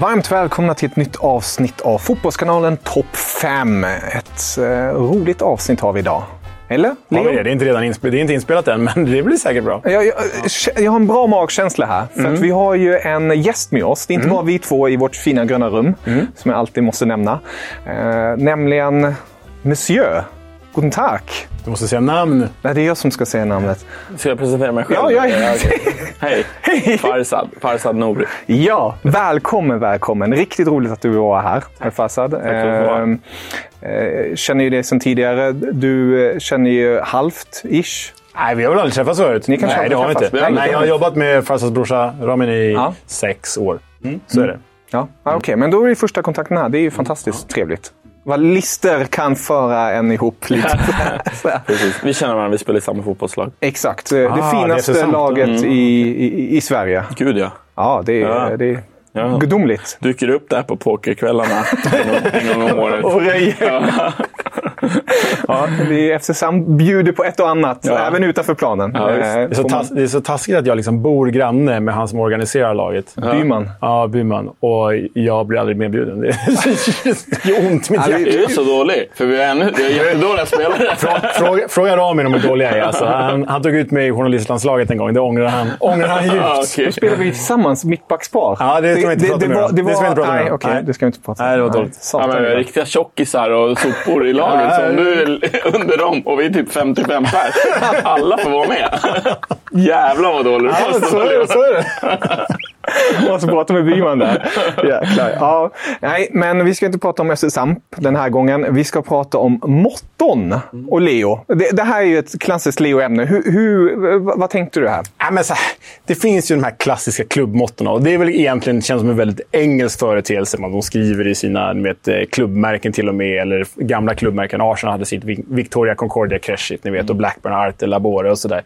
Varmt välkomna till ett nytt avsnitt av Fotbollskanalen Topp 5. Ett eh, roligt avsnitt har vi idag. Eller? Ja, Leo? det, är. det, är inte redan inspe- det är inte inspelat än, men det blir säkert bra. Jag, jag, jag har en bra magkänsla här. För att vi har ju en gäst med oss. Det är inte bara vi två i vårt fina gröna rum, som jag alltid måste nämna. Eh, nämligen Monsieur. Guten Tag. Du måste säga namn. Nej, det är jag som ska säga namnet. Ska jag presentera mig själv? Ja, ja, ja. okej. Hej, Farsad. Farsad Nouri. Ja, välkommen, välkommen. Riktigt roligt att du var här, herr Farsad. för att vara. Eh, eh, känner ju dig sedan tidigare. Du eh, känner ju halvt, ish. Nej, vi har väl aldrig träffats förut? Ni kanske Nej, har det har vi inte. Nej, jag har jobbat med Farsads brorsa Ramin i Ja. sex år. Så är det. Ja, ah, okej. Men då är det första kontakten här. Det är ju fantastiskt trevligt. Vad lister kan föra en ihop lite. Vi känner varandra, vi spelar i samma fotbollslag. Exakt. Det Ah, finaste det laget i, i, i Sverige. Gud ja. Ja, det är, Ja. det är Ja. gudomligt. Dyker upp där på pokerkvällarna en gång om året. Och röjer. Ja, vi FC Sam bjuder på ett och annat, Ja. även utanför planen. Ja. Eh, Det är, så tas- det är så taskigt att jag liksom bor granne med han som organiserar laget. Byman. Ja, Byman. Och jag blir aldrig medbjuden. Det gör ont i mitt Ja, det- hjärta. Är du så dålig? För vi har, ännu, vi har jättedåliga spelare. Fråga, fråga Ramin om hur dålig jag är. Alltså, han, han tog ut mig i journalistlandslaget en gång. Det ångrar han, ångrar han djupt. Ja, okej. Då spelar vi tillsammans mittbackspar. Ja, det ska vi inte prata det, mer om. det ska vi inte prata om. okej, Nej. det ska vi inte prata om. Nej, det var dåligt. Ja, men, riktiga tjockisar och sopor i laget. Om du är under dem och vi är typ 55 pers. Alla får vara med. Jävlar vad dålig du Ja, så. Så är det. Måste prata med Byman där. Jäklar. Ja, nej, men vi ska inte prata om FC Samp den här gången. Vi ska prata om motton och Leo. Det, det här är ju ett klassiskt Leo-ämne. Hur, hur, vad, tänkte du här? Ja, men så det finns ju de här klassiska klubbmottona och det är väl egentligen känns som en väldigt engelsk företeelse. Man, de skriver i sina ett, eh, klubbmärken till och med, eller gamla klubbmärken. Arsenal hade sitt Vi- Victoria Concordia Crescit, ni vet, och Blackburn Arte Labore och sådär.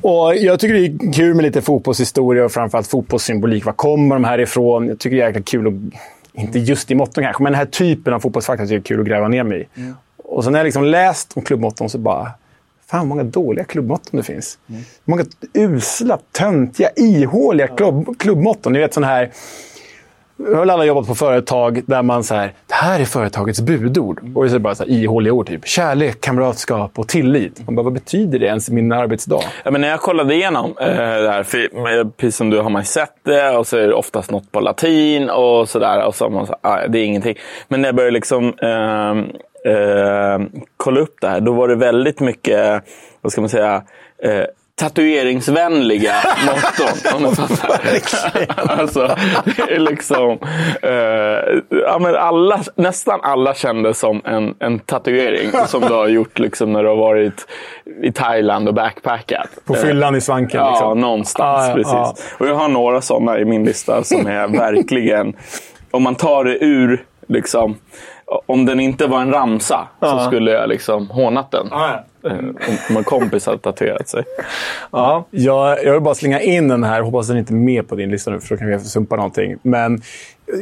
Och jag tycker det är kul med lite fotbollshistoria och framförallt fotbollssymbolik. Var kommer de här ifrån? Jag tycker det är jäkla kul att, inte just i motton kanske, men den här typen av fotbollsfakta tycker jag är kul att gräva ner mig i. Och sen när jag liksom läst om klubbmotton så bara, Fan vad många dåliga klubbmotton det finns. Hur Många usla, töntiga, ihåliga klubb, klubbmotton. Ni vet sån här... Har väl alla jobbat på företag där man så här, det här är företagets budord. Och så är det bara så här ihåliga ord. Typ kärlek, kamratskap och tillit. Man bara, vad betyder det ens i min arbetsdag? Ja, men när jag kollade igenom eh, det här, för, precis som du har man sett det och så är det oftast något på latin och sådär. Och så man så, ah, det är ingenting. Men när jag började liksom, eh, eh, kolla upp det här, då var det väldigt mycket, vad ska man säga, eh, tatueringsvänliga motton. Om du fattar. alltså, det är liksom... Eh, ja, men alla, nästan alla kände som en, en tatuering som du har gjort liksom, när du har varit i Thailand och backpackat. På fyllan i svanken. Ja, liksom. någonstans. Ah, ja, precis. ja. Och jag har några sådana i min lista som är verkligen... Om man tar det ur... Liksom, om den inte var en ramsa så skulle jag liksom hånat den. Eh, Om en kompis hade tatuerat sig. Ja. Jag, jag vill bara slänga in den här, hoppas den inte är med på din lista nu för då kan vi sumpa någonting. Men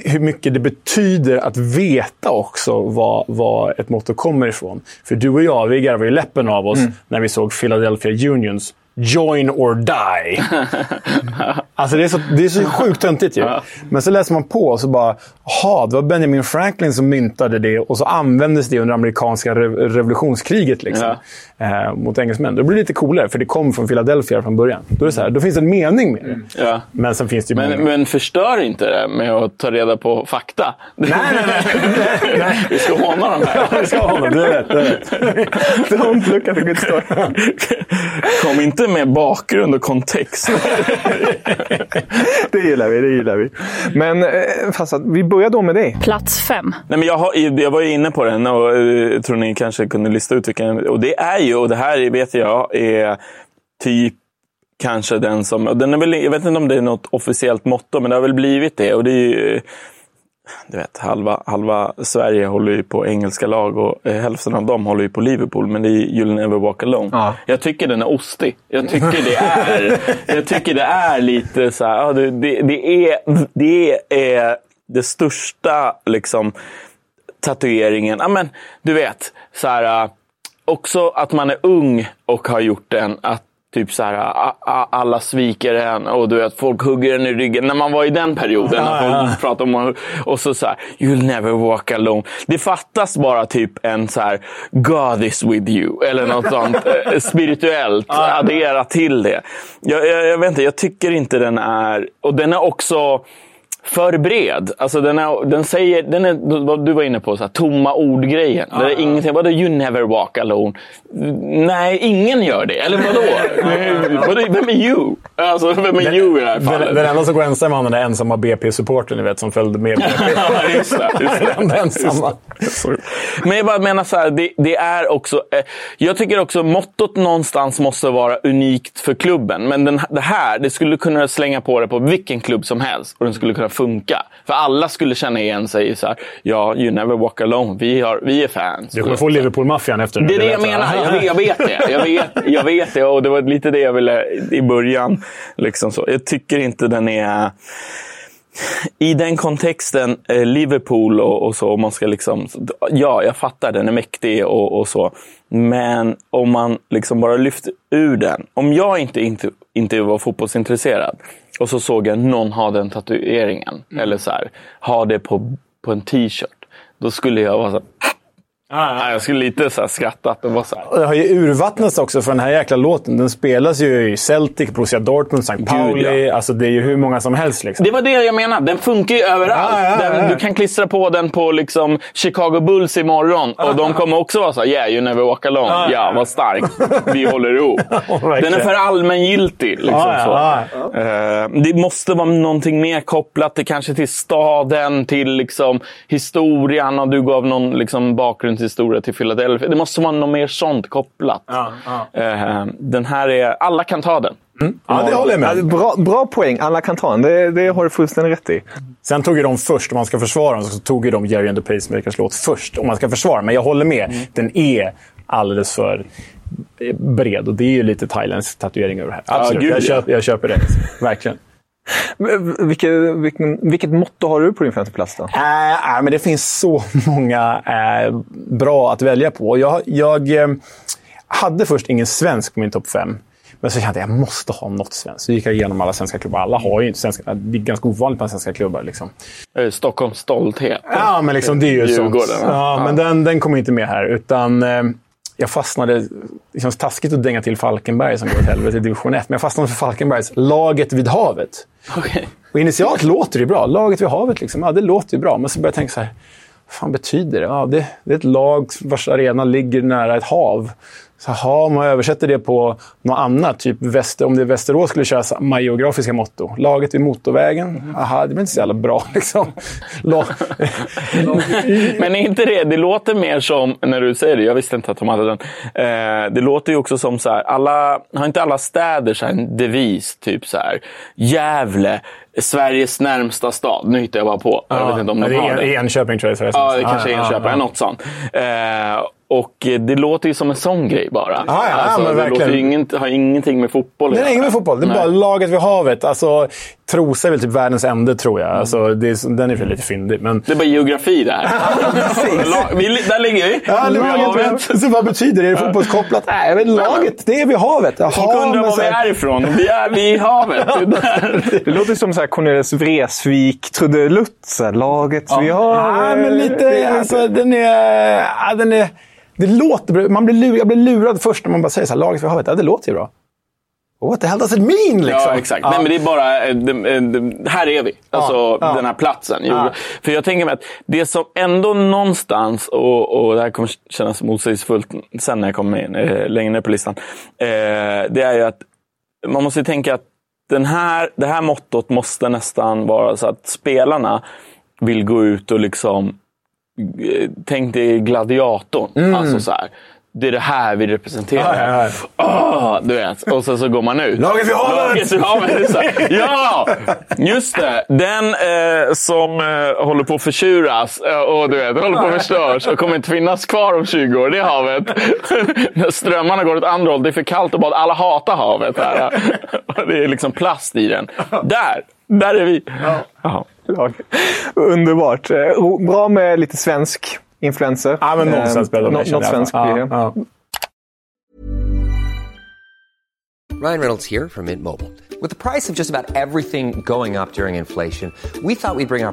hur mycket det betyder att veta också vad, vad ett motto kommer ifrån. För du och jag, vi garvade ju läppen av oss när vi såg Philadelphia Unions Join or die. alltså det är så, det är så sjukt töntigt ju. Men så läser man på och så bara, jaha, det var Benjamin Franklin som myntade det och så användes det under amerikanska rev- revolutionskriget liksom, eh, mot engelsmän. Då blir det lite coolare, för det kom från Philadelphia från början. Då, är det så här, då finns det en mening med det. Ja. Men sen finns det ju Men, många... men förstör inte det med att ta reda på fakta. Nej, nej, nej. nej. Vi ska håna dem här. Vi ska ha honom, du rätt. Du rätt. Don't look at the good story. Kom inte med bakgrund och kontext. det gillar vi, det gillar vi. Men eh, fast att vi börjar då med dig. Plats 5. Nej, men jag, har, jag var ju inne på den och eh, tror ni kanske kunde lista ut vilken. Och det är ju, och det här vet jag, är typ kanske den som... Och den är väl, jag vet inte om det är något officiellt motto, men det har väl blivit det. Och det är ju... Du vet, halva, halva Sverige håller ju på engelska lag och eh, hälften av dem håller ju på Liverpool. Men det är You'll never walk alone. Ja. Jag tycker den är ostig. Jag tycker det är, jag tycker det är lite så här... Ja, det, det, det, är, det är det största liksom, tatueringen. Ja, men, du vet, så här, också att man är ung och har gjort den. Att typ så här, a- a- alla sviker en och du vet, folk hugger en i ryggen. När man var i den perioden. när folk pratade om, och så så här, you'll never walk alone. Det fattas bara typ en så här, God is with you. Eller något sånt eh, spirituellt. Addera till det. Jag, jag, jag vet inte, jag tycker inte den är... Och den är också för bred. Alltså den, är, den säger, den är, vad du var inne på, så här, tomma ord-grejen. det är ingenting. Vadå you never walk alone? Nej, ingen gör det. Eller vadå? vadå vem är you? Alltså, vem är you i det här Den, fallet? den enda som går ensam är den där ensamma BP-supporten ni vet, som följde med BP. Just det, just det. Den enda ensamma. Men jag bara menar så här, det, det är också... Eh, jag tycker också mottot någonstans måste vara unikt för klubben. Men den, det här, det skulle kunna slänga på det på vilken klubb som helst och den skulle kunna funka. För alla skulle känna igen sig i så här, ja, you never walk alone. Vi, har, vi är fans. Du kommer få Liverpool-maffian efter nu. Det är det jag menar. Jag vet, jag vet det. Jag vet, jag vet det. Och det var lite det jag ville i början. Liksom så. Jag tycker inte den är... I den kontexten, eh, Liverpool och, och så, om man ska liksom... Ja, jag fattar, den är mäktig och, och så. Men om man liksom bara lyfter ur den. Om jag inte, inte, inte var fotbollsintresserad och så såg jag någon ha den tatueringen, eller så här, ha det på, på en t-shirt. Då skulle jag vara så här, Nej, Jag skulle lite så här skrattat och vara så här. Det har ju urvattnats också för den här jäkla låten. Den spelas ju i Celtic, Borussia Dortmund, St. Pauli. ja. Alltså det är ju hur många som helst. Liksom. Det var det jag menade. Den funkar ju överallt. Ja, ja, ja, Den, ja. du kan klistra på den på liksom Chicago Bulls imorgon och de kommer också vara så här, yeah, you never walk alone. Ja, vad starkt. Vi håller ihop. Den är för allmängiltig. Liksom, Ja, så. Eh, det måste vara någonting mer kopplat till, kanske till staden, till liksom, historien. Och du gav någon liksom, bakgrundshistoria till Philadelphia. Det måste vara något mer sånt kopplat. Eh, den här är... Alla kan ta den. Ja, det håller jag Ja, med bra, bra poäng. Alla kan ta den. Det, det har du fullständigt rätt i. Sen tog ju de först, om man ska försvara dem, så tog ju de Jerry and the Pacemakers låt först. Om man ska försvara. Men jag håller med. Den är alldeles för bred. Och det är ju lite thailändsk tatuering över det här. Absolut. gud, jag, ja. köper, jag köper det. Verkligen. Men Vilket, vilken, vilket motto har du på din femteplats då? Äh, äh, men det finns så många äh, bra att välja på. Jag, jag eh, hade först ingen svensk på min topp fem. Men så kände jag att jag måste ha något svenskt. Så gick jag igenom alla svenska klubbar. Alla har ju inte svenska. Det är ganska ovanligt med svenska klubbar. Liksom. Stockholms stolthet. Ja, men liksom, det är ju Djurgården, sånt. Ja, Ja. Men den, den kommer inte med här. Utan jag fastnade... Det känns taskigt att dänga till Falkenberg som går åt helvete i division 1. Men jag fastnade för Falkenbergs Laget vid havet. Okej. Och initialt låter det bra. Laget vid havet, liksom. ja, det låter ju bra. Men så började jag tänka så här. Vad fan betyder det? Ja, det, det är ett lag vars arena ligger nära ett hav. Så ha, om man översätter det på något annat, typ Väster, om det är Västerås skulle köra samma geografiska motto. Laget vid motorvägen. Aha, det blir inte så jävla bra. Liksom. Men är inte det, det låter mer som, när du säger det, jag visste inte att de hade den. Eh, det låter ju också som så här, alla, har inte alla städer så en devis? Typ så här, Gävle, Sveriges närmsta stad. Nu hittar jag bara på. jag vet inte om de det har är det. Enköping tror jag. Ja, det kanske är Enköping. Något sånt. Eh, och det låter ju som en sån grej bara. Alltså, Ja, ja, men det verkligen. låter ju ingen, har ingenting med fotboll att Det är inget med fotboll. Det är Nej. bara laget vid havet. Alltså, Trosa är väl typ världens ände, tror jag. Alltså, det är, den är väl lite fyndig. Men... Det är bara geografi det här. Vi, där ligger vi. Ja, Vid laget, havet. så vad betyder det? Är det fotbollskopplat? Nej, jag vet. Laget, det är vid havet. Jaha, Folk undrar var så vi är ifrån. Vi är vid havet. Det låter som så här Cornelis Vreeswijk, trudelutt. Laget vi har. Ja, men lite... Alltså, den är... Ja, den är det låter. Man blir lurad, jag blir lurad först när man bara säger så här, laget vid havet. Ja, det låter ju bra. What the hell does it mean? Liksom? Ja, exakt. Nej, men det är bara... eh, det- eh, det- Här är vi. Alltså ja. den här platsen. Ja. För jag tänker mig att det som ändå någonstans, och, och det här kommer kännas motsägelsefullt sen när jag kommer in, eh, längre ner på listan. Eh, det är ju att man måste tänka att den här, det här mottot måste nästan vara så att spelarna vill gå ut och liksom... eh, Tänk dig gladiatorn. Alltså så här. Det är det här vi representerar. Mm. Ja, ja, Ah, du vet. Och sen så går man ut. Laget vid havet! Laget Ja! Just det. Den eh, som eh, håller på att förtjuras eh, och du vet, håller på att förstörs och kommer inte finnas kvar om 20 år. Det är havet. När strömmarna går åt andra håll. Det är för kallt och bad. Alla hatar havet. Här. Det är liksom plast i den. Där! Där är vi. Ja. lag. Underbart. Eh, Bra med lite svensk influenser. Ja, men någon Eh, svensk spelar de, nå- känner Något svenskt blir det. Ja, ja. Ryan Reynolds here from Mint Mobile. With the price of just about everything going up during inflation, we thought we'd bring our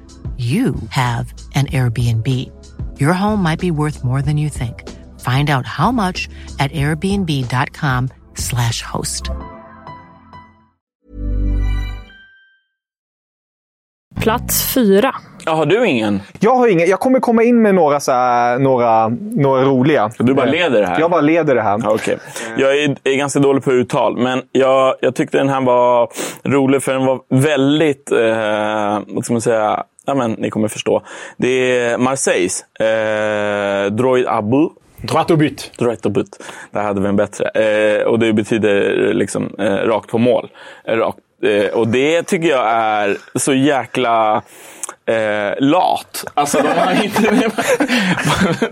you have an Airbnb. Your home might be worth more than you think. Find out how much at airbnb.com/slash host. Plats fyra. Ja, har du ingen? Jag har ingen. Jag kommer komma in med några, så här, några, några roliga. Du bara leder det här? Jag bara leder det här. Ja, Okej. Jag är, är ganska dålig på uttal, men jag, jag tyckte den här var rolig för den var väldigt, eh, vad ska man säga, ja men ni kommer förstå. Det är Marseilles, eh, Droid Abu. Droit au but. Droit au but. Där hade vi en bättre. Eh, och det betyder liksom eh, rakt på mål. Eh, rakt. Eh, och det tycker jag är så jäkla eh, lat. Alltså de har, inte,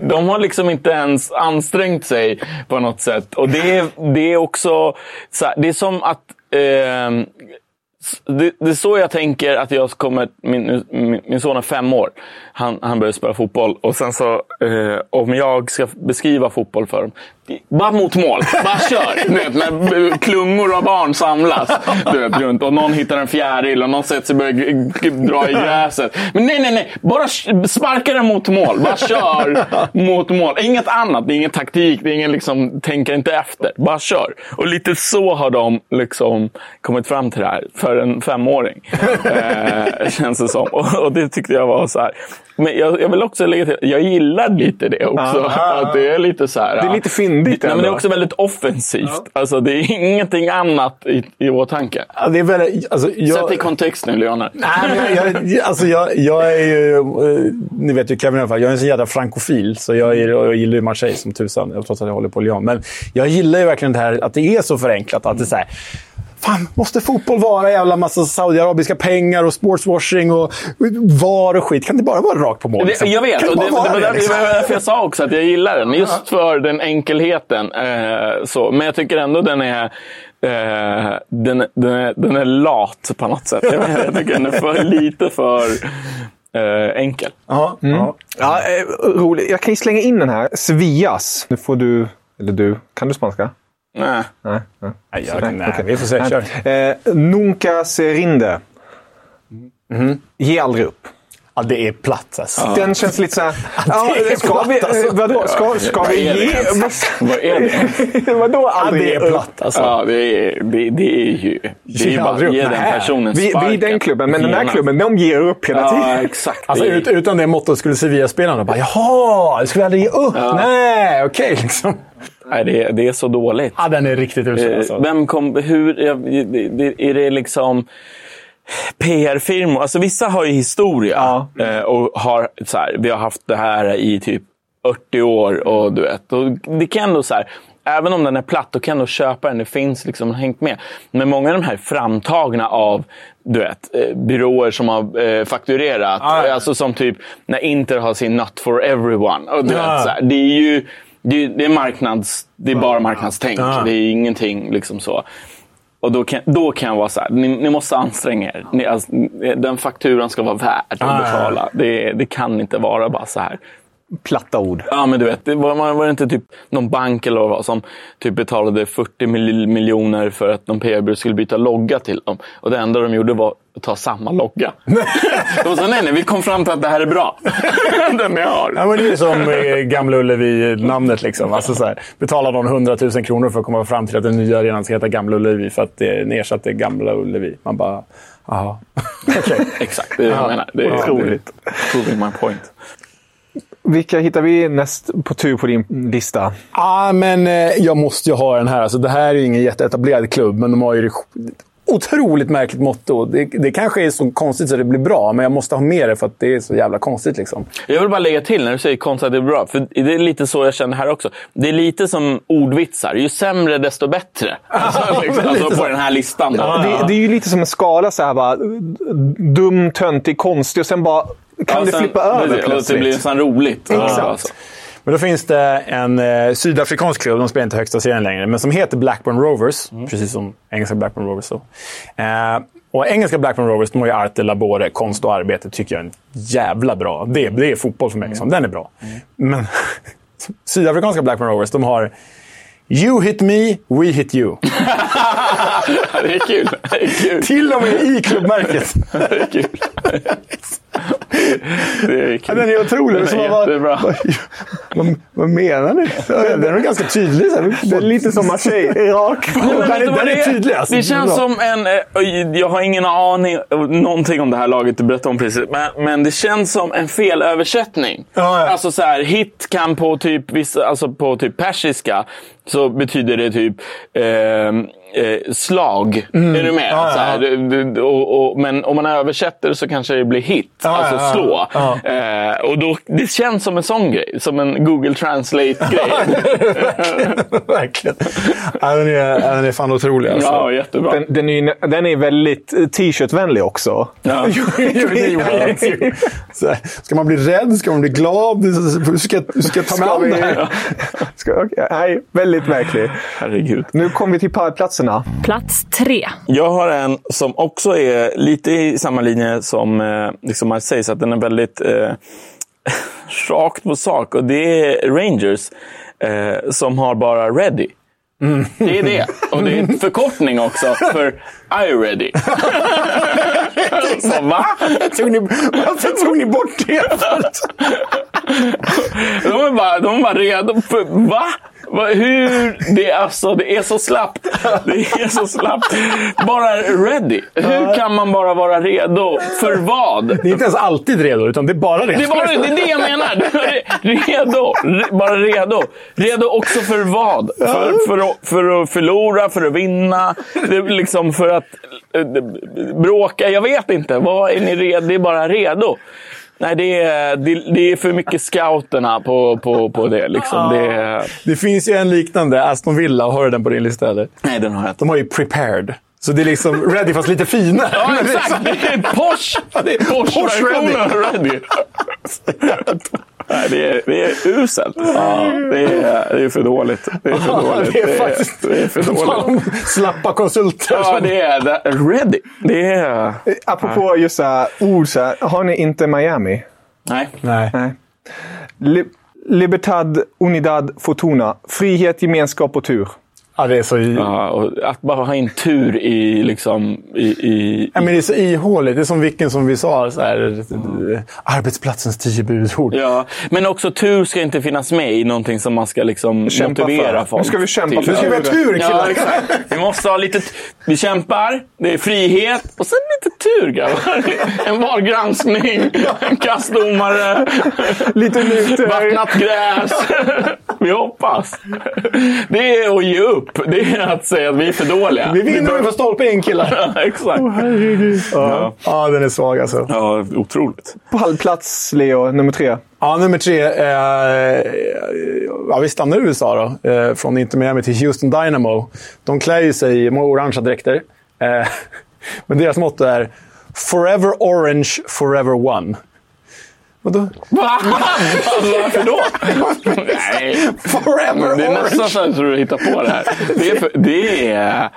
de har liksom inte ens ansträngt sig på något sätt. Och det är, det är också, så här, det är som att eh, det, det är så jag tänker att jag kommer... Min, min, min son är fem år. Han, han börjar spela fotboll. Och sen så, eh, om jag ska beskriva fotboll för dem. Bara mot mål. Bara kör. Du vet, när klungor av barn samlas du vet, runt och någon hittar en fjäril och någon sätter sig och börjar dra i gräset. Men nej, nej, nej. Bara sparka den mot mål. Bara kör mot mål. Inget annat. Det är ingen taktik. Det är ingen liksom, tänka inte efter. Bara kör. Och lite så har de liksom kommit fram till det här. För för en femåring. eh, känns det som. Och, och det tyckte jag var så här. Men jag, jag vill också lägga till, jag gillar lite det också. Ja. Att det är lite så här. Det är lite fyndigt Nej, men det är också väldigt offensivt. Alltså, det är ingenting annat i, i åtanke. Ja, det är väldigt, alltså, jag, Sätt i kontext nu, Leonard. Nej, men jag, jag, alltså jag, jag är ju... eh, Ni vet ju Kevin i alla fall. Jag är en sån jävla frankofil. Så jag, är, jag gillar ju Marseille som tusan. Trots att jag håller på Lyon. Men jag gillar ju verkligen det här att det är så förenklat. Att det är så här, Fan, måste fotboll vara jävla massa saudiarabiska pengar och sportswashing och VAR och skit? Kan det bara vara rakt på mål? Det, liksom? jag vet, och det, det, var därför, liksom? det var därför jag sa också att jag gillar den. Just för den enkelheten. Eh, så. Men jag tycker ändå den är, eh, den, den, är, den är lat på något sätt. Jag, jag tycker den är för, lite för eh, enkel. Ja, ja. Ja, eh, roligt. Jag kan ju slänga in den här. Svias. Nu får du, eller du, kan du spanska? Nej. Nej. nej. Nej, jag, nej, okej. vi får se. Kör. Eh, nunca se rinde. Ge aldrig upp. Ja, det är platt alltså. Den känns lite så här... Ja, det är ska vi, platt, alltså. vadå, ska, ska vi det ge... Vad är det? vadå Ja, aldrig det ge är platt alltså. Ja, det är, det, det är ju... Det är ju bara att ge den personen Vi, vi är sparken. den klubben, men den här klubben, de ger upp hela Ja, tiden. exakt. Alltså, Det är- ut, utan det mottot skulle Sevilla-spelarna bara “Jaha, skulle aldrig ge upp?” Nej, okej. liksom. Nej, det, är- det är så dåligt. Ja, den är riktigt usel. Eh, Alltså. Vem kom... Hur... ja, det- det- Är det liksom... PR-firmor. Alltså vissa har ju historia. eh, Och har så här, vi har haft det här i typ 40 år. Och du vet. Och det kan ändå så här, även om den är platt, då kan du köpa den. Det finns liksom hängt med. Men många av de här framtagna av du vet, eh, byråer som har eh, fakturerat. Ah, ja. Alltså som typ när Inter har sin Not for everyone. Och du Ja. vet, så här, det är ju det är, det är marknads... Det är bara marknadstänk. Ja. Det är ingenting liksom så. Och då kan, då kan jag vara så här, ni, ni måste anstränga er. Ni, alltså, den fakturan ska vara värd att Ah, betala. Det, det kan inte vara bara så här. Platta ord. Ja, men du vet, det var, var det inte typ någon bank eller vad som typ betalade 40 mil, miljoner för att någon PR-byrå skulle byta logga till dem. Och det enda de gjorde var att ta samma logga. de sa nej, nej, vi kom fram till att det här är bra. Den jag har. Ja, men det är som eh, Gamla Ullevi-namnet. Liksom. Alltså, så här, betalar någon 100 000 kronor för att komma fram till att den nya arenan ska heta Gamla Ullevi för att det ersatte Gamla Ullevi. Man bara, jaha. Okej. Exakt, det är det jag menar. Det är Otroligt. Proving my point. Vilka hittar vi näst på tur på din lista? Ja, men eh, jag måste ju ha den här. Alltså, det här är ju ingen jätteetablerad klubb, men de har ju det otroligt märkligt motto. Det, det kanske är så konstigt så det blir bra, men jag måste ha med det för att det är så jävla konstigt. Liksom. Jag vill bara lägga till när du säger konstigt att det är bra. För det är lite så jag känner här också. Det är lite som ordvitsar. Ju sämre desto bättre. Alltså, liksom, alltså på så. den här listan. Då. Det, det är ju lite som en skala så här bara. Dum, töntig, konstig och sen bara kan Ja, det sen- flippa över precis, Det plötsligt. blir nästan roligt. Exakt. Ja, alltså. Men då finns det en eh, sydafrikansk klubb, de spelar inte högsta serien längre, men som heter Blackburn Rovers. Precis som engelska Blackburn Rovers. Då. Eh, och engelska Blackburn Rovers, de har ju arte, labore, konst och arbete. tycker jag är en jävla bra. Det, är- det är fotboll för mig. Liksom. Den är bra. Men sydafrikanska Blackburn Rovers, de har You hit me, we hit you. det är kul. Det är kul. Till och med i klubbmärket. Det är kul. Det är kul. den är otrolig. Den är bara, jättebra. vad, vad menar ni? Den är ganska tydlig. Så. Det är lite som Marseille. Rak. Nej, men Den den är det tydlig, alltså. Det känns som en... eh, Jag har ingen aning eh, någonting om det här laget du berättade om precis. Men, men det känns som en felöversättning. Ja, ja. Alltså så här, hit kan på typ, alltså på typ persiska så betyder det typ ehm, eh, slag. Är du med? Mm. Ja, ja, Så här, du- och, och, men om man översätter så kanske det blir hit. Ja, alltså ja, ja. slå. Ja. Eh, och då, det känns som en sån grej. Som en Google Translate-grej. Verkligen. Ja, den, är, den är fan otrolig. Alltså. ja, jättebra. Den, den, är, den är väldigt eh, t-shirt-vänlig också. Ja. Ska man bli rädd? Ska man bli glad? Ska, ska jag ta mig an det här? Ska, okej, nej, väldigt märklig. Herregud. Nu kommer vi till pallplatserna. Plats tre. Jag har en som också är lite i samma linje som eh, liksom Marseille, så att den är väldigt eh, rakt på sak. Och det är Rangers eh, som har bara Ready. Det är det. Och det är en förkortning också för I ready. så, va? Tog ni, varför tog ni bort det? De är bara, de är bara redo för... Va? Hur? Det är, alltså, det är så slappt. Det är så slappt. Bara ready. Hur kan man bara vara redo? För vad? Det är inte ens alltid redo, utan det är bara redo. Det, var, det är det jag menar. Är Redo. Re- Bara redo. Redo också för vad? För, för, att, för att förlora, för att vinna, det är liksom för att eh, bråka. Jag vet inte. Vad är ni redo? Det är bara redo. Nej, det är, det, det är för mycket scouterna på, på, på det. Liksom. det är, Det finns ju en liknande, Aston Villa. Har du den på din lista? Eller? nej, den har jag inte. De har ju prepared. Så det är liksom ready fast lite finare. Ja, det är exakt. Det är Porsche. Det är Porsche-versionen ready. Nej, det är, det är uselt. Ja, det, är, det är för dåligt. Det är för Ja, dåligt. det är faktiskt det är för dåligt. Slappa konsulter. Ja, det är det. ready. Det är... Eh, Apropå just så här, ord, så här, har ni inte Miami? Nej. Nej. Nej. Li Libertad, Unidad, Fortuna. Frihet, gemenskap och tur. Ja, det är så... i- Ja, att bara ha en tur i, liksom, i, i, Ja, men det är så ihåligt. Det är som vilken som vi sa, så här, arbetsplatsens tio budord. Ja, men också tur ska inte finnas med i någonting som man ska liksom Kämpa motivera för. folk Nu ska vi kämpa till. Nu ska vi ha tur, killar! Ja, exakt. Vi måste ha lite... Vi kämpar, det är frihet och sen lite tur grabbar. En valgranskning, en kastdomare, Lite vattnat gräs. Vi hoppas. Det är att ge upp. Det är att säga att vi är för dåliga. Vi vinner över stolpe in, killar! Ja, exakt. Ja. ja, den är svag alltså. Ja, otroligt. Pallplats, Leo, nummer tre. Ja, nummer tre. Eh, ja, vi stannar i USA då. Eh, från Inter Miami till Houston Dynamo. De klär ju sig i orangea dräkter. Eh, men deras motto är Forever Orange, Forever One. Vadå? Va? Varför då? Nej. Forever Det är nästan så att du hittar på det här. Det är, för, det är...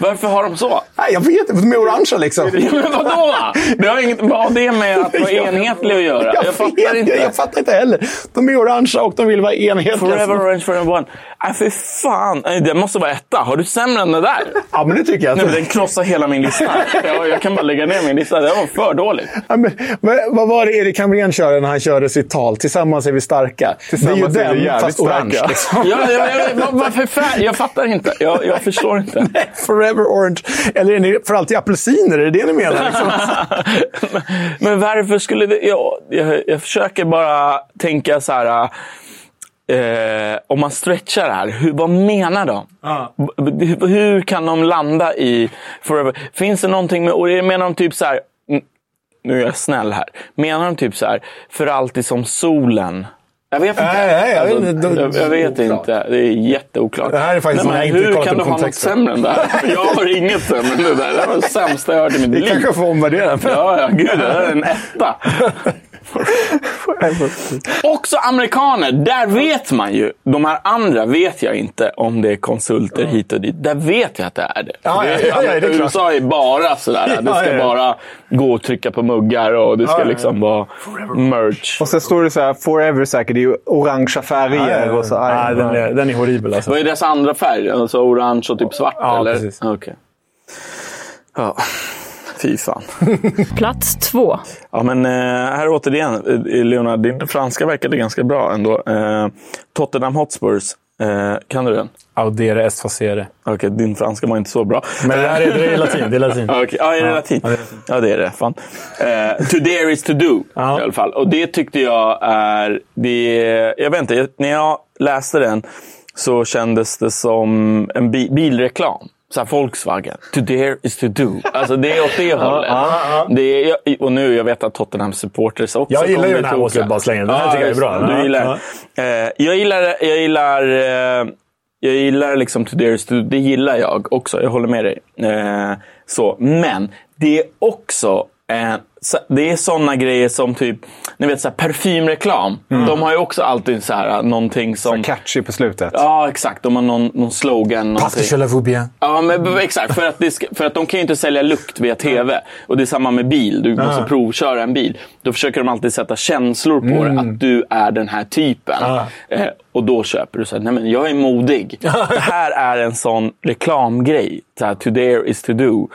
Varför har de så? Nej, jag vet inte. De är orangea liksom. Ja, Men vadå? Det har inget, vad har det med att vara enhetlig att göra? Jag, fattar vet, inte. Jag, jag fattar inte heller. De är orangea och de vill vara enhetliga. Forever orange forever one. Nej, för fan. Nej, Det måste vara etta. Har du sämre än det där? Ja, men det tycker jag. Nej, men den krossar hela min lista. Jag, jag kan bara lägga ner min lista. Det var för dåligt. Ja, men, men, vad var det Erik Hamrén körde när han körde sitt tal? Tillsammans är vi starka. Tillsammans det är är ju den, jävligt fast orange. Liksom. Ja, jag, jag, vad- varför färg? Jag fattar inte. Jag, jag förstår inte. Forever orange. Eller är ni för alltid apelsiner? Är det det ni menar? Liksom? Men varför skulle det... Jag, jag, jag försöker bara tänka så här... Eh, om man stretchar det här, hur, vad menar de? B- Hur, hur kan de landa i forever? Finns det någonting med... Och menar de typ så här... Nu är jag snäll här. Menar de typ så här, för alltid som solen? Jag vet inte. Nej, nej, jag vet Alltså, jag, jag vet inte. Det är jätteoklart. Det här är faktiskt som men hur kan du ha något sämre än det här? Jag har inget sämre än det där. Det var det sämsta jag hört i mitt Vi liv. kanske får omvärdera. Ja, ja, gud. Det här är en etta. Också amerikaner, där vet man ju. De här andra vet jag inte om det är konsulter hit och dit. Där vet jag att det är det. Ja, ja, ja, ja, det är. USA är bara sådär. Det ska Ja, ja, ja. bara gå och trycka på muggar och det ska Ja, ja, ja. liksom vara merch. Och sen står det så här, forever säkert. Det är ju orangea färger. Och så, Nej, den, är, den är horribel alltså. Vad är deras andra färg? Alltså orange och typ svart? Ja, eller? precis. Okej. Ja, fy fan. Plats två. Ja, men eh, här återigen, eh, Leonard, din franska verkade ganska bra ändå. Eh, Tottenham Hotspurs, eh, kan du den? Audere est facere. Okej, din franska var inte så bra. Men det här är, det är latin. Det är latin. Okej, ja, är det latin? Ja, det är. Ja, det är det. Fan. Eh, to dare is to do, Ja. i alla fall. Och det tyckte jag är... Det, jag vet inte, när jag läste den så kändes det som en bi bilreklam. Så Volkswagen. To dare is to do. Alltså det är åt det hållet. Det är, och nu, jag vet att Tottenham supporters också Jag gillar ju den här kloka. återbaslängen. Den här tycker jag är bra. Du Ja, gillar, eh, jag gillar, jag gillar, eh, jag gillar liksom To dare is to do. Det gillar jag också. Jag håller med dig. Eh, så. Men det är också eh, så- det är såna grejer som typ, ni vet så här, parfymreklam. De har ju också alltid så här, någonting som... Catchy på slutet. Ja, exakt. De har någon, någon slogan. Passe någonting. je la vous bien. Ja, men exakt. För att, det ska, för att de kan ju inte sälja lukt via TV. Och det är samma med bil. Du måste provköra en bil. Då försöker de alltid sätta känslor på det. Att du är den här typen. Eh, och då köper du så här, nej men jag är modig. det här är en sån reklamgrej. Så här, to dare is to do.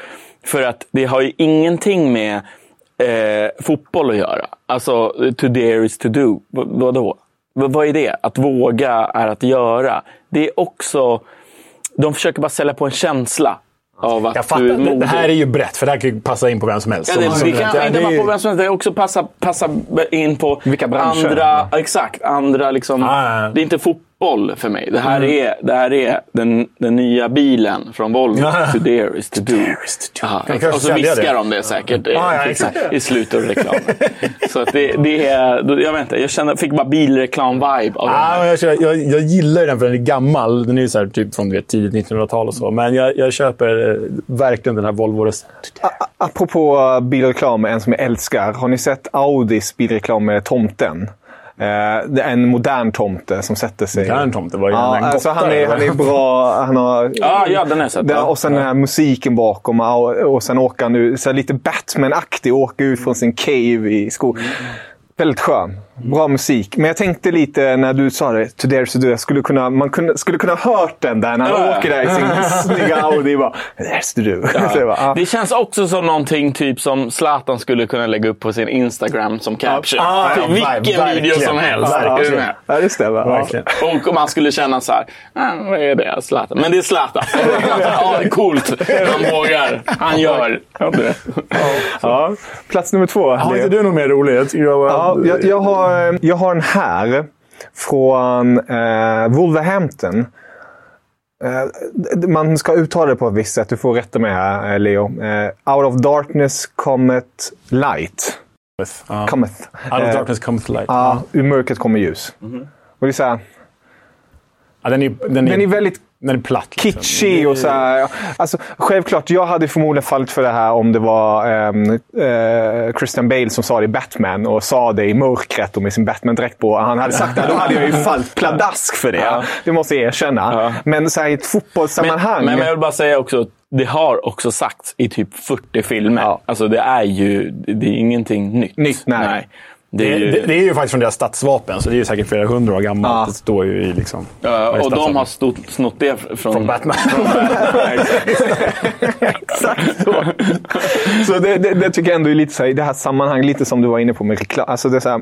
För att det har ju ingenting med eh, fotboll att göra. Alltså, to dare is to do. V- vadå? vad vad är det? Att våga är att göra. Det är också... De försöker bara sälja på en känsla av att Jag du fattar. är Det, det här är ju brett, för det här kan ju passa in på vem som helst. Ja, det, Som- det som- kan ja, inte det bara är på vem som helst. Det också passa, passa in på Vilka branscher. andra... Exakt. Andra liksom... Ah, ja. Det är inte fotboll för mig. Det här Mm. är, det här är den, den nya bilen från Volvo. Ja. To dare is to do. is to do. Aha, och så viskar det. de det säkert eh, Ah, ja, i- exakt. i slutet av reklamen. så att det, det är... Jag vet inte. Jag kände, fick bara bilreklam-vibe Ah, jag, jag, jag gillar den för den är gammal. Den är ju så här, typ från vet, tidigt 1900-tal och så. Men jag, jag köper eh, verkligen den här Volvo-rösten. Apropå uh, bilreklam, en som jag älskar. Har ni sett Audis bilreklam med tomten? Eh, är en modern tomte som sätter sig... Modern tomte? Vad är ja, han, en alltså, han, är, han är bra. Han har, Ja, ja, den jag sett. Ja. och sen den här musiken bakom. Och, och sen åker han ut, så lite Batman-aktig, åker ut från sin cave i skog. Väldigt skön. Bra musik. Men jag tänkte lite när du sa det, To Dare To Do, jag skulle kunna, man kunde, skulle kunna ha hört den där när han Ja. åker där i sin snygga Audi. Bara, To Do. Så jag bara, ah. Det känns också som någonting typ som Zlatan skulle kunna lägga upp på sin Instagram som caption. Ah, ja, vilken verkligen. video som helst. Verkligen. Med? Ja, det stämmer. Ja. Verkligen. Och man skulle känna så här, ah, vad är det? Zlatan. Men det är Zlatan. ja, det är coolt. Han vågar. Han gör. Ja. Ja. Plats nummer två. Har inte du något mer roligt? Jag var... Ja, jag, jag, har, jag har en här från eh, Wolverhampton. Eh, man ska uttala det på ett visst sätt. Du får rätta mig här, eh, Leo. Eh, out of darkness cometh light. Ja. Cometh. Out of Eh, darkness comes the light. Ja, ur mörkret kommer ljus. Och det är så här, Ja, den, är, den, är, den är väldigt den är platt. liksom. kitschig och så här. Alltså, självklart, jag hade förmodligen fallit för det här om det var ehm, eh, Christian Bale som sa det i Batman och sa det i mörkret och med sin Batman-dräkt på. Han hade sagt det, då hade jag ju fallit pladask för det. Ja. Det måste jag erkänna. Ja. Men så här, i ett fotbollssammanhang. Men, men jag vill bara säga också, det har också sagts i typ 40 filmer. Ja. Alltså det är ju, det är ingenting nytt. Nytt, nej. Det Det, är ju, det, det är ju faktiskt från deras stadsvapen, så det är ju säkert flera hundra år gammalt. Ja. Det står ju i liksom... Ja, och de har stått, snott det från, Från Batman. Exakt så. så det, det, det tycker jag ändå är lite så här, i det här sammanhanget, lite som du var inne på med reklam. Alltså det är så här,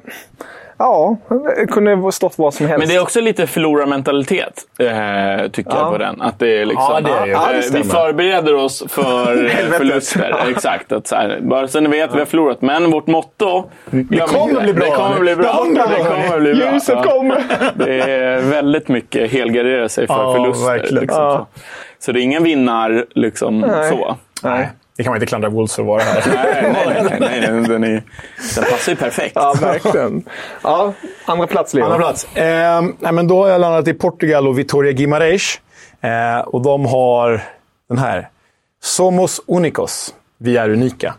ja, det kunde stått vad som helst. Men det är också lite förlorarmentalitet, eh, tycker Ja. jag på den. Att det är liksom, Ja, det är ju. Ja, det eh, vi förbereder oss för eh, förluster. Exakt. Att så här, bara så ni vet, vi har förlorat. Men vårt motto... Det kommer bli bra. Det kommer bli bra. Det kommer bli bra. Ljuset kommer. Det är väldigt mycket helgardera sig för Ja, förluster. Liksom, Ja. så. så det är ingen vinnar liksom Nej. så. Nej. Det kan man inte klandra Wolves för att vara här. Nej, nej, nej, nej, nej, den, är, den passar ju perfekt. Ja, verkligen. Ja, andra plats, Leo. Andra plats. Eh, nej, men då har jag landat i Portugal och Vitoria Guimarães. Eh, och de har den här. Somos unicos. Vi är unika.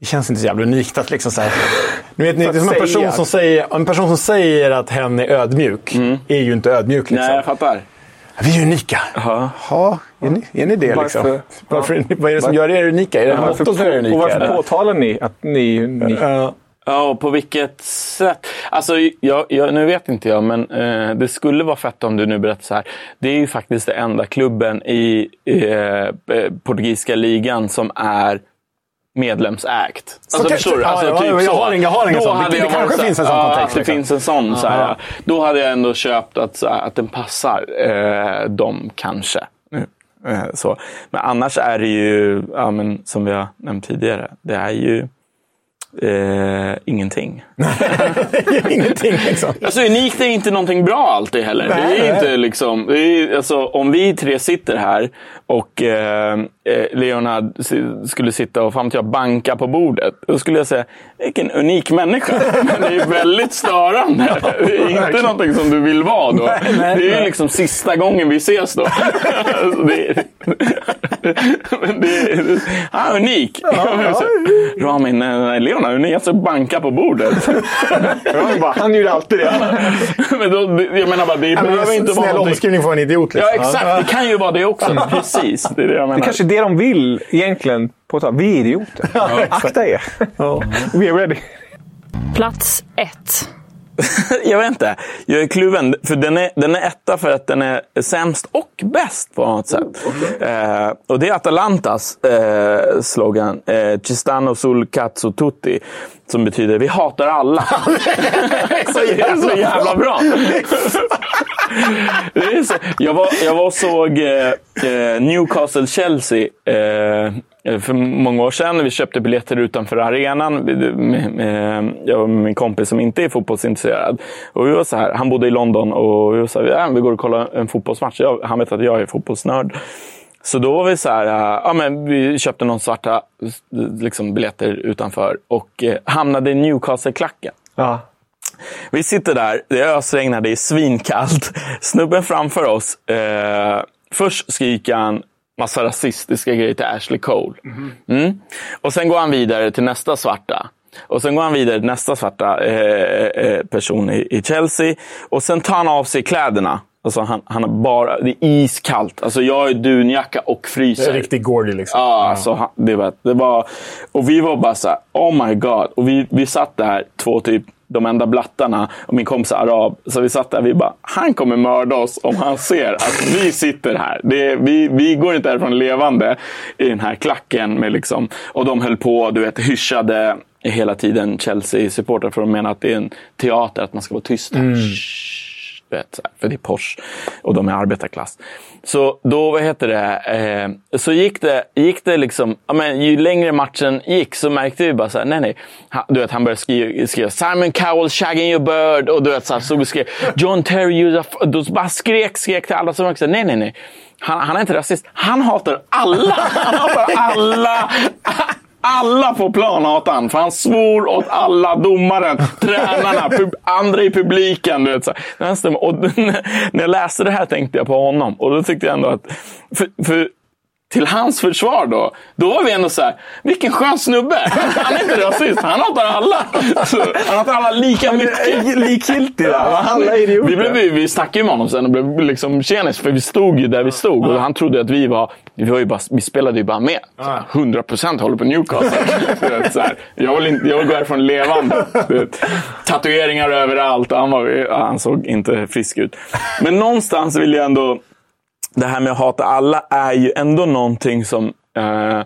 Det känns inte så jävla unikt att liksom så här... Nu vet ni, det är som en person, som säger, en person som säger att hen är ödmjuk. Är ju inte ödmjuk. Liksom. Nej, jag fattar. Vi är unika. Ja. Ja, är ni, är ni det liksom? Varför? Varför, vad är det som gör er unika? Är det Varför, mottot som gör er unika? och varför eller? påtalar ni att ni... ni Ja. Ja, och på vilket sätt? Alltså, jag, jag, nu vet inte jag, men eh, det skulle vara fett om du nu berättar så här. Det är ju faktiskt den enda klubben i eh, eh, portugisiska ligan som är medlemsägt. Alltså, förstår du? Alltså, ja, typ jag så. har ingen- jag har ingen sån. Det- det kanske så finns en sån ja, kontext, att det liksom. finns en sån. Så här. Då hade jag ändå köpt att, här, att den passar eh, dem, kanske. Eh, så. Men annars är det ju, ja, men, som vi har nämnt tidigare, det är ju eh, ingenting. Ingenting liksom. Alltså unikt är inte någonting bra alltid heller. det Nej, är nej. inte liksom, det är, alltså, om vi tre sitter här och eh, eh, Leonard skulle sitta och fan jag, banka på bordet. Då skulle jag säga, vilken unik människa. Men det är väldigt störande. Det är inte någonting som du vill vara då. Nej, nej, det är ju nej. liksom sista gången vi ses då. Alltså, det är, men det är, han är unik. Ramin, nej, nej, Leonard, unik. Alltså banka på bordet. Han, bara, han gjorde alltid det. Men då, jag menar bara, det Ja, men behöver inte vara snäll omskrivning för en idiot. Ja, Liksom. exakt. Det kan ju vara det också. Precis. Det är det jag menar. Det kanske är det de vill egentligen. Påtala. Vi är idioter. Akta er. We are ready. Plats ett. jag vet inte. Jag är kluven. För den är, den är etta för att den är sämst och bäst på något sätt. Eh, och det är Atalantas eh, slogan. Eh, Cistano sul cazzo tutti. Som betyder vi hatar alla. Så Det är så jävla bra. Så. Jag, var, jag var och såg eh, eh, Newcastle-Chelsea eh, för många år sedan. Vi köpte biljetter utanför arenan. Jag och min kompis som inte är fotbollsintresserad. Och vi var så här, han bodde i London och vi var så här, ja, vi går och kollar en fotbollsmatch. Jag, han vet att jag är fotbollsnörd. Så då var vi så här, äh, ja, men vi köpte någon svarta liksom, biljetter utanför och eh, hamnade i Newcastle-klacken. Ja. Vi sitter där, det ösregnar, det är svinkallt. Snubben framför oss, eh, först skriker han massa rasistiska grejer till Ashley Cole. Mm. Och sen går han vidare till nästa svarta. Och sen går han vidare till nästa svarta eh, eh, person i, i Chelsea. Och sen tar han av sig kläderna. Alltså han, han har bara, det är iskallt. Alltså jag har dunjacka och Det fryser. är riktigt Gordy liksom. Ja, alltså, han- det, var, det var... Och vi var bara så här, oh my god. Och vi, vi satt där, två typ de enda blattarna och min kompis är arab. Så vi satt där vi bara, han kommer mörda oss om han ser att vi sitter här. Det, vi, vi går inte härifrån levande i den här klacken. Med liksom, och de höll på, du vet, hyschade hela tiden Chelsea-supportrar för att mena att det är en teater, att man ska vara tyst. här. Vet, för det är Porsche och de är arbetarklass. Så då, vad heter det, eh, så gick det, gick det liksom, ja, men ju längre matchen gick så märkte vi bara så här, nej nej. Han, du vet, han började skriva, skriva Simon Cowell shagging your bird och du vet, så här, stod och skrev John Terry, you're då bara skrek, skrek till alla som var nej nej nej. Han, han är inte rasist, han hatar alla! Han hatar alla! Alla på plan hatade han, för han svor åt alla. Domaren, tränarna, pub- andra i publiken. Du vet, så här. Och när jag läste det här tänkte jag på honom. Och då tyckte jag ändå att... För, för till hans försvar då, då var vi ändå så här, vilken skön snubbe. Han är inte rasist, han hatar alla. Så, han hatar alla lika mycket. Likgiltig där. Alla vi, idioter. blev, vi, vi snackade ju med honom sen och blev liksom tjenis, för vi stod ju där vi stod. Och han trodde att vi var, vi, var ju bara, vi spelade ju bara med. Här, 100% håller på Newcastle. Så här, jag, vill inte, jag vill gå härifrån levande. Tatueringar överallt han, var, han såg inte frisk ut. Men någonstans vill jag ändå det här med att hata alla är ju ändå någonting som... Eh, eh,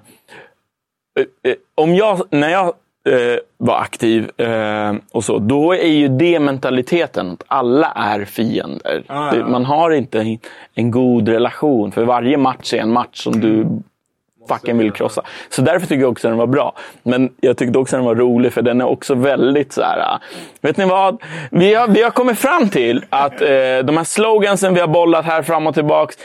eh, om jag, när jag eh, var aktiv eh, och så, då är ju det mentaliteten att alla är fiender. Det, man har inte en god relation, för varje match är en match som du fucking vill krossa. Så därför tycker jag också den var bra. Men jag tyckte också den var rolig för den är också väldigt så här. Äh, vet ni vad? Vi har, vi har kommit fram till att eh, de här slogansen vi har bollat här fram och tillbaks.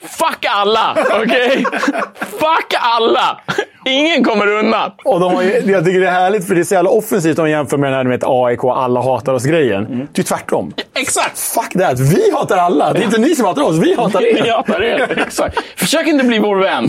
Fuck alla! Okej? Fuck alla! Ingen kommer undan. Och de har ju, jag tycker det är härligt, för det är så jävla offensivt om man jämför med den här med AIK, alla hatar oss-grejen. Det är tvärtom. Exakt! Fuck that! Vi hatar alla! Det är inte ni som hatar oss, vi hatar er! Ni hatar er. Exakt. Försök inte bli vår vän.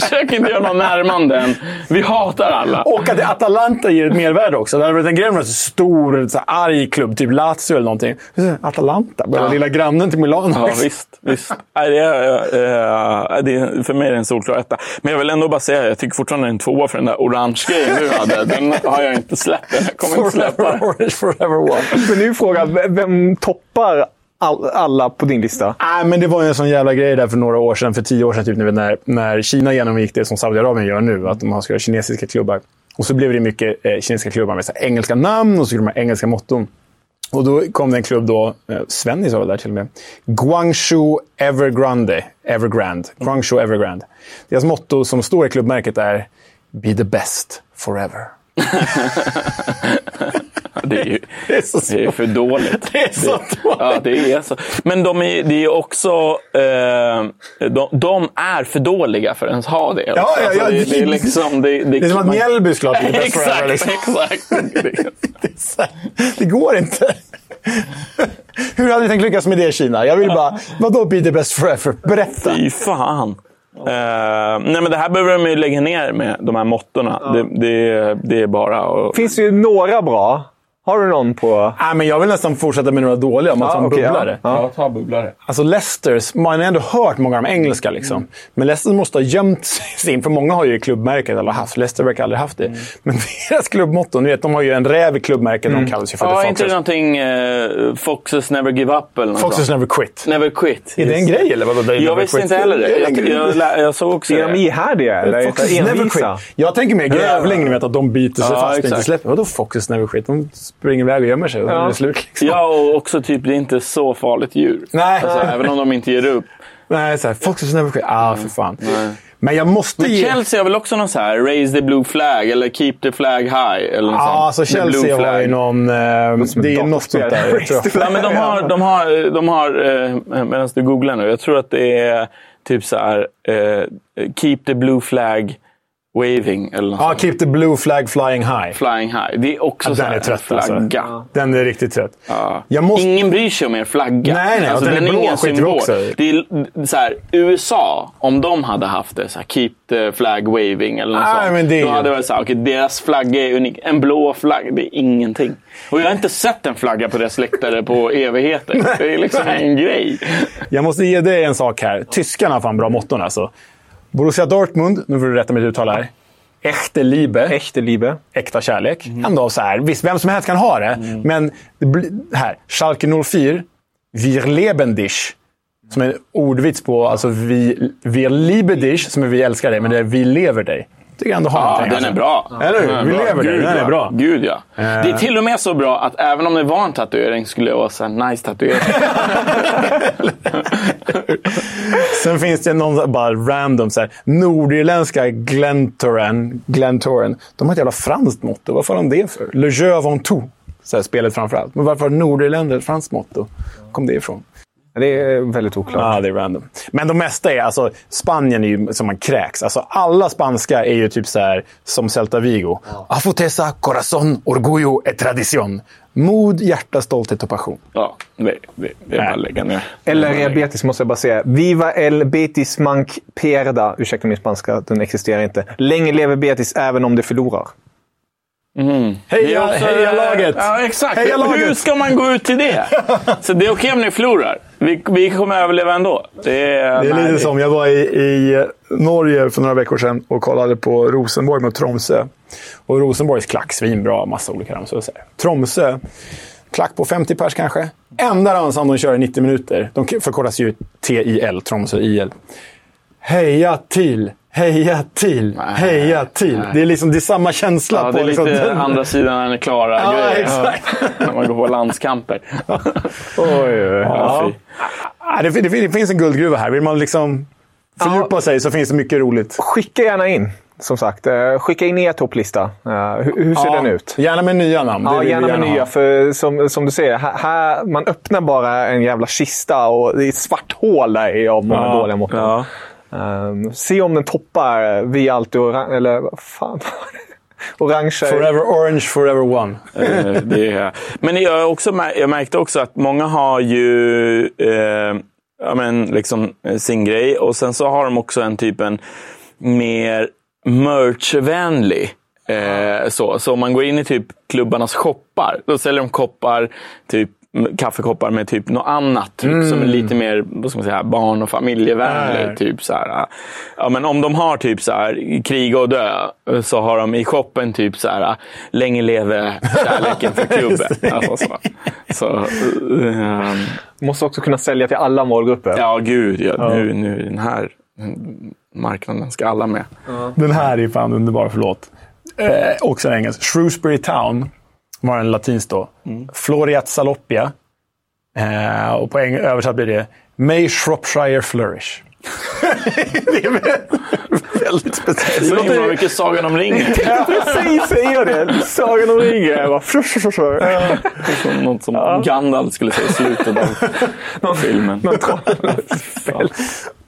Försök inte göra någon närmanden. Vi hatar alla. Och att Atalanta ger ett mervärde också. Det hade varit en grej med en stor, så här, arg klubb, typ Lazio eller någonting. Atalanta, bara Ja. lilla grannen till Milano. Ja, visst. visst. Nej, det, är, eh, det är, för mig är det en solklar etta. Men jag vill ändå bara säga, jag tycker fortfarande en tvåa för den där orange-grejen du hade. Den har jag inte släppt. Den jag kommer inte släppa den. Orange forever one. Men nu är frågan, vem toppar all, alla på din lista? Nej, men det var ju en sån jävla grej där för några år sedan, för tio år sedan, typ, när, när Kina genomgick det som Saudiarabien gör nu, att de ska ha kinesiska klubbar. Och så blev det mycket eh, kinesiska klubbar med så här, engelska namn och så gjorde de här engelska motton. Och då kom det en klubb då, eh, Svennis var väl där till och med. Guangzhou Evergrande. Evergrande. Guangzhou Evergrande. Deras motto som står i klubbmärket är Be the best forever. Det är ju Det är så det är för dåligt. Det är så dåligt. Ja, det är så. Men de är, det är också... Eh, de, de är för dåliga för att ens ha det. Ja, ja, ja. det, det är liksom... Det, Det är som att man- Mjällby skulle ha best forever. Exakt, Liksom. exakt. Det, går inte. Hur hade ni tänkt lyckas med det Kina? Jag vill bara, vadå be the best forever? Berätta. Fy fan. Eh, nej, men det här behöver de ju lägga ner med, de här måttorna. Det, det, det är bara att... finns ju några bra. Har du någon på... Nej, men jag vill nästan fortsätta med några dåliga, om man Ja, tar en okej, ja. bubblare. Ja. ta bubblare. Alltså Leicesters, man har ändå hört många av de engelska. Liksom. Men Leicester måste ha gömt sig in, för många har ju klubbmärket eller haft. Leicester verkar aldrig haft det. Men deras klubbmotto, ni vet, de har ju en räv i klubbmärket. De kallas ju för Ja, The inte det Foxes. någonting uh, Foxes never give up eller något Foxes sånt? never quit. Never quit. Är det en grej eller? Vadå, Jag never visste quit? inte heller det. Jag, jag, jag såg också Är de det. ihärdiga eller? Foxes never quit. Jag tänker mer grävling, ni vet att de biter sig Ja, fast och inte släpper. Vadå Foxes never quit? Springer iväg och gömmer sig och ja. är det slut. Liksom. Ja, och också typ det är inte så farligt djur. Nej. Alltså, även om de inte ger upp. Nej, så här, Foxes never quit. Ah, för fan. Nej. Men jag måste Men ge... Chelsea har väl också någon så här “Raise the blue flag” eller “Keep the flag high”? Eller något ja, alltså Chelsea har ju någon... Eh, det är något sånt där. ja, men de har, de har, de har eh, medan du googlar nu, jag tror att det är typ så här eh, “Keep the blue flag” Waving eller något Ja, ah, Keep the blue flag flying high. Flying high. Det är också ja, så den är trött, flagga. Alltså. Den är riktigt trött. Ja. Måste... Ingen bryr sig om er flagga. Nej, nej. Alltså, den, den är, blå ingen symbol. Också. Det är så här, USA, om de hade haft det, så här, keep the flag waving eller något nej, sånt. Men det är... Då hade det varit så här, okay, deras flagga är unik. En blå flagga, det är ingenting. Och jag har inte sett en flagga på deras läktare på evigheter. det är liksom en grej. Jag måste ge dig en sak här. Tyskarna har fan bra motton alltså. Borussia Dortmund, nu får du rätta mitt uttal här. Echte Liebe. Echte Liebe. Äkta kärlek. Mm. Ändå så här, visst, vem som helst kan ha det. Mm. Men det här, Schalke 04. Wir leben dich. Som är ordvits på alltså vi, wir liebe dich, som är vi älskar dig, men det är vi lever dig. Jag ändå har ja, den alltså. är bra. Eller hur? Vi lever dig. Den är bra. Gud ja. Uh. Det är till och med så bra att även om det var en tatuering skulle det vara så nice tatuering. Sen finns det någon bara random så här, nordirländska Glentoran, Glentoran. De har ett jävla franskt motto. Vad får de det för? Le jeu avant tout. Så här, spelet framför allt. Men varför har Nordirländer ett franskt motto? kom det ifrån? Det är väldigt oklart. Ja, det är random. Men de mesta är, alltså Spanien är ju som man kräks. Alltså alla spanska är ju typ så här som Celta Vigo. Ja. Afotesa, corazón, orgullo et tradición. Mod, hjärta, stolthet och passion. Ja, det, det, det är bara att lägga ner. Eller Betis måste jag bara säga. Viva el Betis mank pierda. Ursäkta min spanska, den existerar inte. Länge lever Betis även om det förlorar. Mm. Heja, också, heja laget! Ja, exakt. Heja laget. Hur ska man gå ut till det? Så det är okej om ni förlorar. Vi, vi kommer överleva ändå. Det är, det är lite som, jag var i, i Norge för några veckor sedan och kollade på Rosenborg mot Tromsö. Och Rosenborgs klack, svinbra, massa olika ramsor. Tromsö, klack på 50 pers kanske. Enda ramsan de kör i 90 minuter, de förkortas ju TIL, Tromsö IL. Heja till Heja till! Nej, heja till! Nej. Det är liksom det är samma känsla. Ja, på det är liksom lite den. andra sidan än klara ja, grejer. Exakt. När man går på landskamper. oj, oj, oj. Ja. Ja, det, det, det, finns en guldgruva här. Vill man liksom fördjupa sig så finns det mycket roligt. Skicka gärna in. Som sagt, eh, skicka in er topplista. Uh, hur, hur ser ja, den ut? Gärna med nya namn. Ja, gärna, gärna med nya. För som, som du säger, här, här, man öppnar bara en jävla kista och det är ett svart hål där i av många ja, dåliga mått. Um, se om den toppar Vi alltid orange, eller vad fan Orange. Forever orange, forever one. uh, det är, men jag, också, jag märkte också att många har ju uh, ja, men, liksom, sin grej och sen så har de också en typ en mer merchvänlig Eh, så. så om man går in i typ klubbarnas shoppar, då säljer de koppar typ kaffekoppar med typ något annat mm. som är lite mer vad ska man säga, barn och familjevänligt. Typ så här, ja, men om de har typ så här, krig och dö så har de i shoppen typ så här, länge leve kärleken för klubben. alltså, så. Så, um, Måste också kunna sälja till alla målgrupper. Ja, gud. Ja, ja. Nu, nu den här marknaden ska alla med. Ja. Den här är fan underbar, förlåt. Eh, också engelsk. Shrewsbury Town var en latinskt då. Mm. Floriat Salopia. Eh, och på översatt blir det May Shropshire Flourish. det är väldigt speciellt. Det låter mycket Sagan om ringen. Precis, säger det. Sagan om ringen. Något som ja. Gandalf skulle säga i slutet av filmen.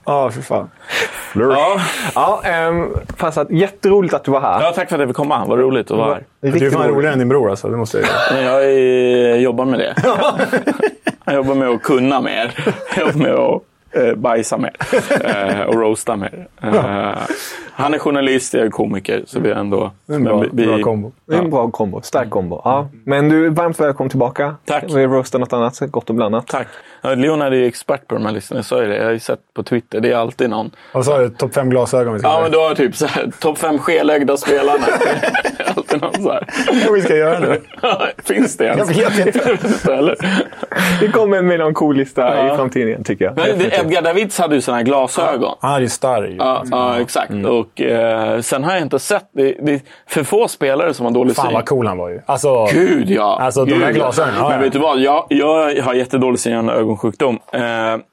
Ja, oh, för fan. Ja, ja ähm, fast att, jätteroligt att du var här. Ja, tack för att jag fick komma. Vad roligt att vara här. Du är fan roligare än din bror alltså, det måste jag säga. Jag är, jobbar med det. jag jobbar med att kunna mer. Jag jobbar med att eh, bajsa mer eh, och roasta mer. Eh, han är journalist, jag är komiker. Så vi är ändå... En bra, vi, bra kombo. Är en bra kombo. Stark kombo. Ja. Men du, varmt välkommen tillbaka. Tack. Vi roastar något annat, gott och blandat. Tack. Leon är ju expert på de här listorna. Jag sa ju det. Jag har ju sett på Twitter. Det är alltid någon. Vad sa du? Topp fem glasögon? Ja, men då har typ topp fem skelögda spelarna. inte någon så här. Vad vi ska göra nu? Finns det ens? Jag vet inte. Det kommer en melankolista Ja. i framtiden igen, tycker jag. Men det. Edgar Davids hade ju såna här glasögon. Han är starr. Ja, ja exakt. Och eh, sen har jag inte sett... Det, det är för få spelare som har dålig Fan syn. vad cool han var ju. Alltså, Gud ja! Alltså, de Gud, här ja. glasögonen, ja, Men ja. vet du vad? Jag, jag har jättedålig syn och ögonsjukdom. Eh,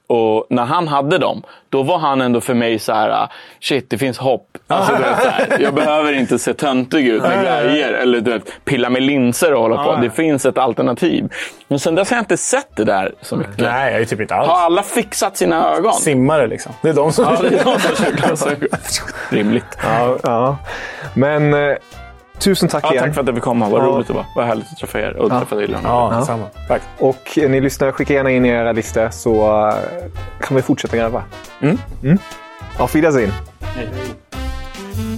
och när han hade dem, då var han ändå för mig så här: ah, shit, det finns hopp. Alltså, du vet, så här, jag behöver inte se töntig ut med grejer eller du vet, pilla med linser och hålla på. Det finns ett alternativ. Men sen dess har jag inte sett det där så mycket. nej, jag är typ inte alls. Har alla fixat sina ögon? Simmare liksom. Det är de som... Ja, det är de som. Rimligt. Ja, ja. Men eh, tusen tack Ja, igen. tack för att jag fick komma. Vad Ja. roligt det var. Vad härligt att träffa er och Ja. träffa dig Leon. Ja, Ja. detsamma. Tack. Och eh, ni lyssnare, skicka gärna in era listor så eh, kan vi fortsätta gräva. Mm. Mm. Auf Wiedersehen. Mom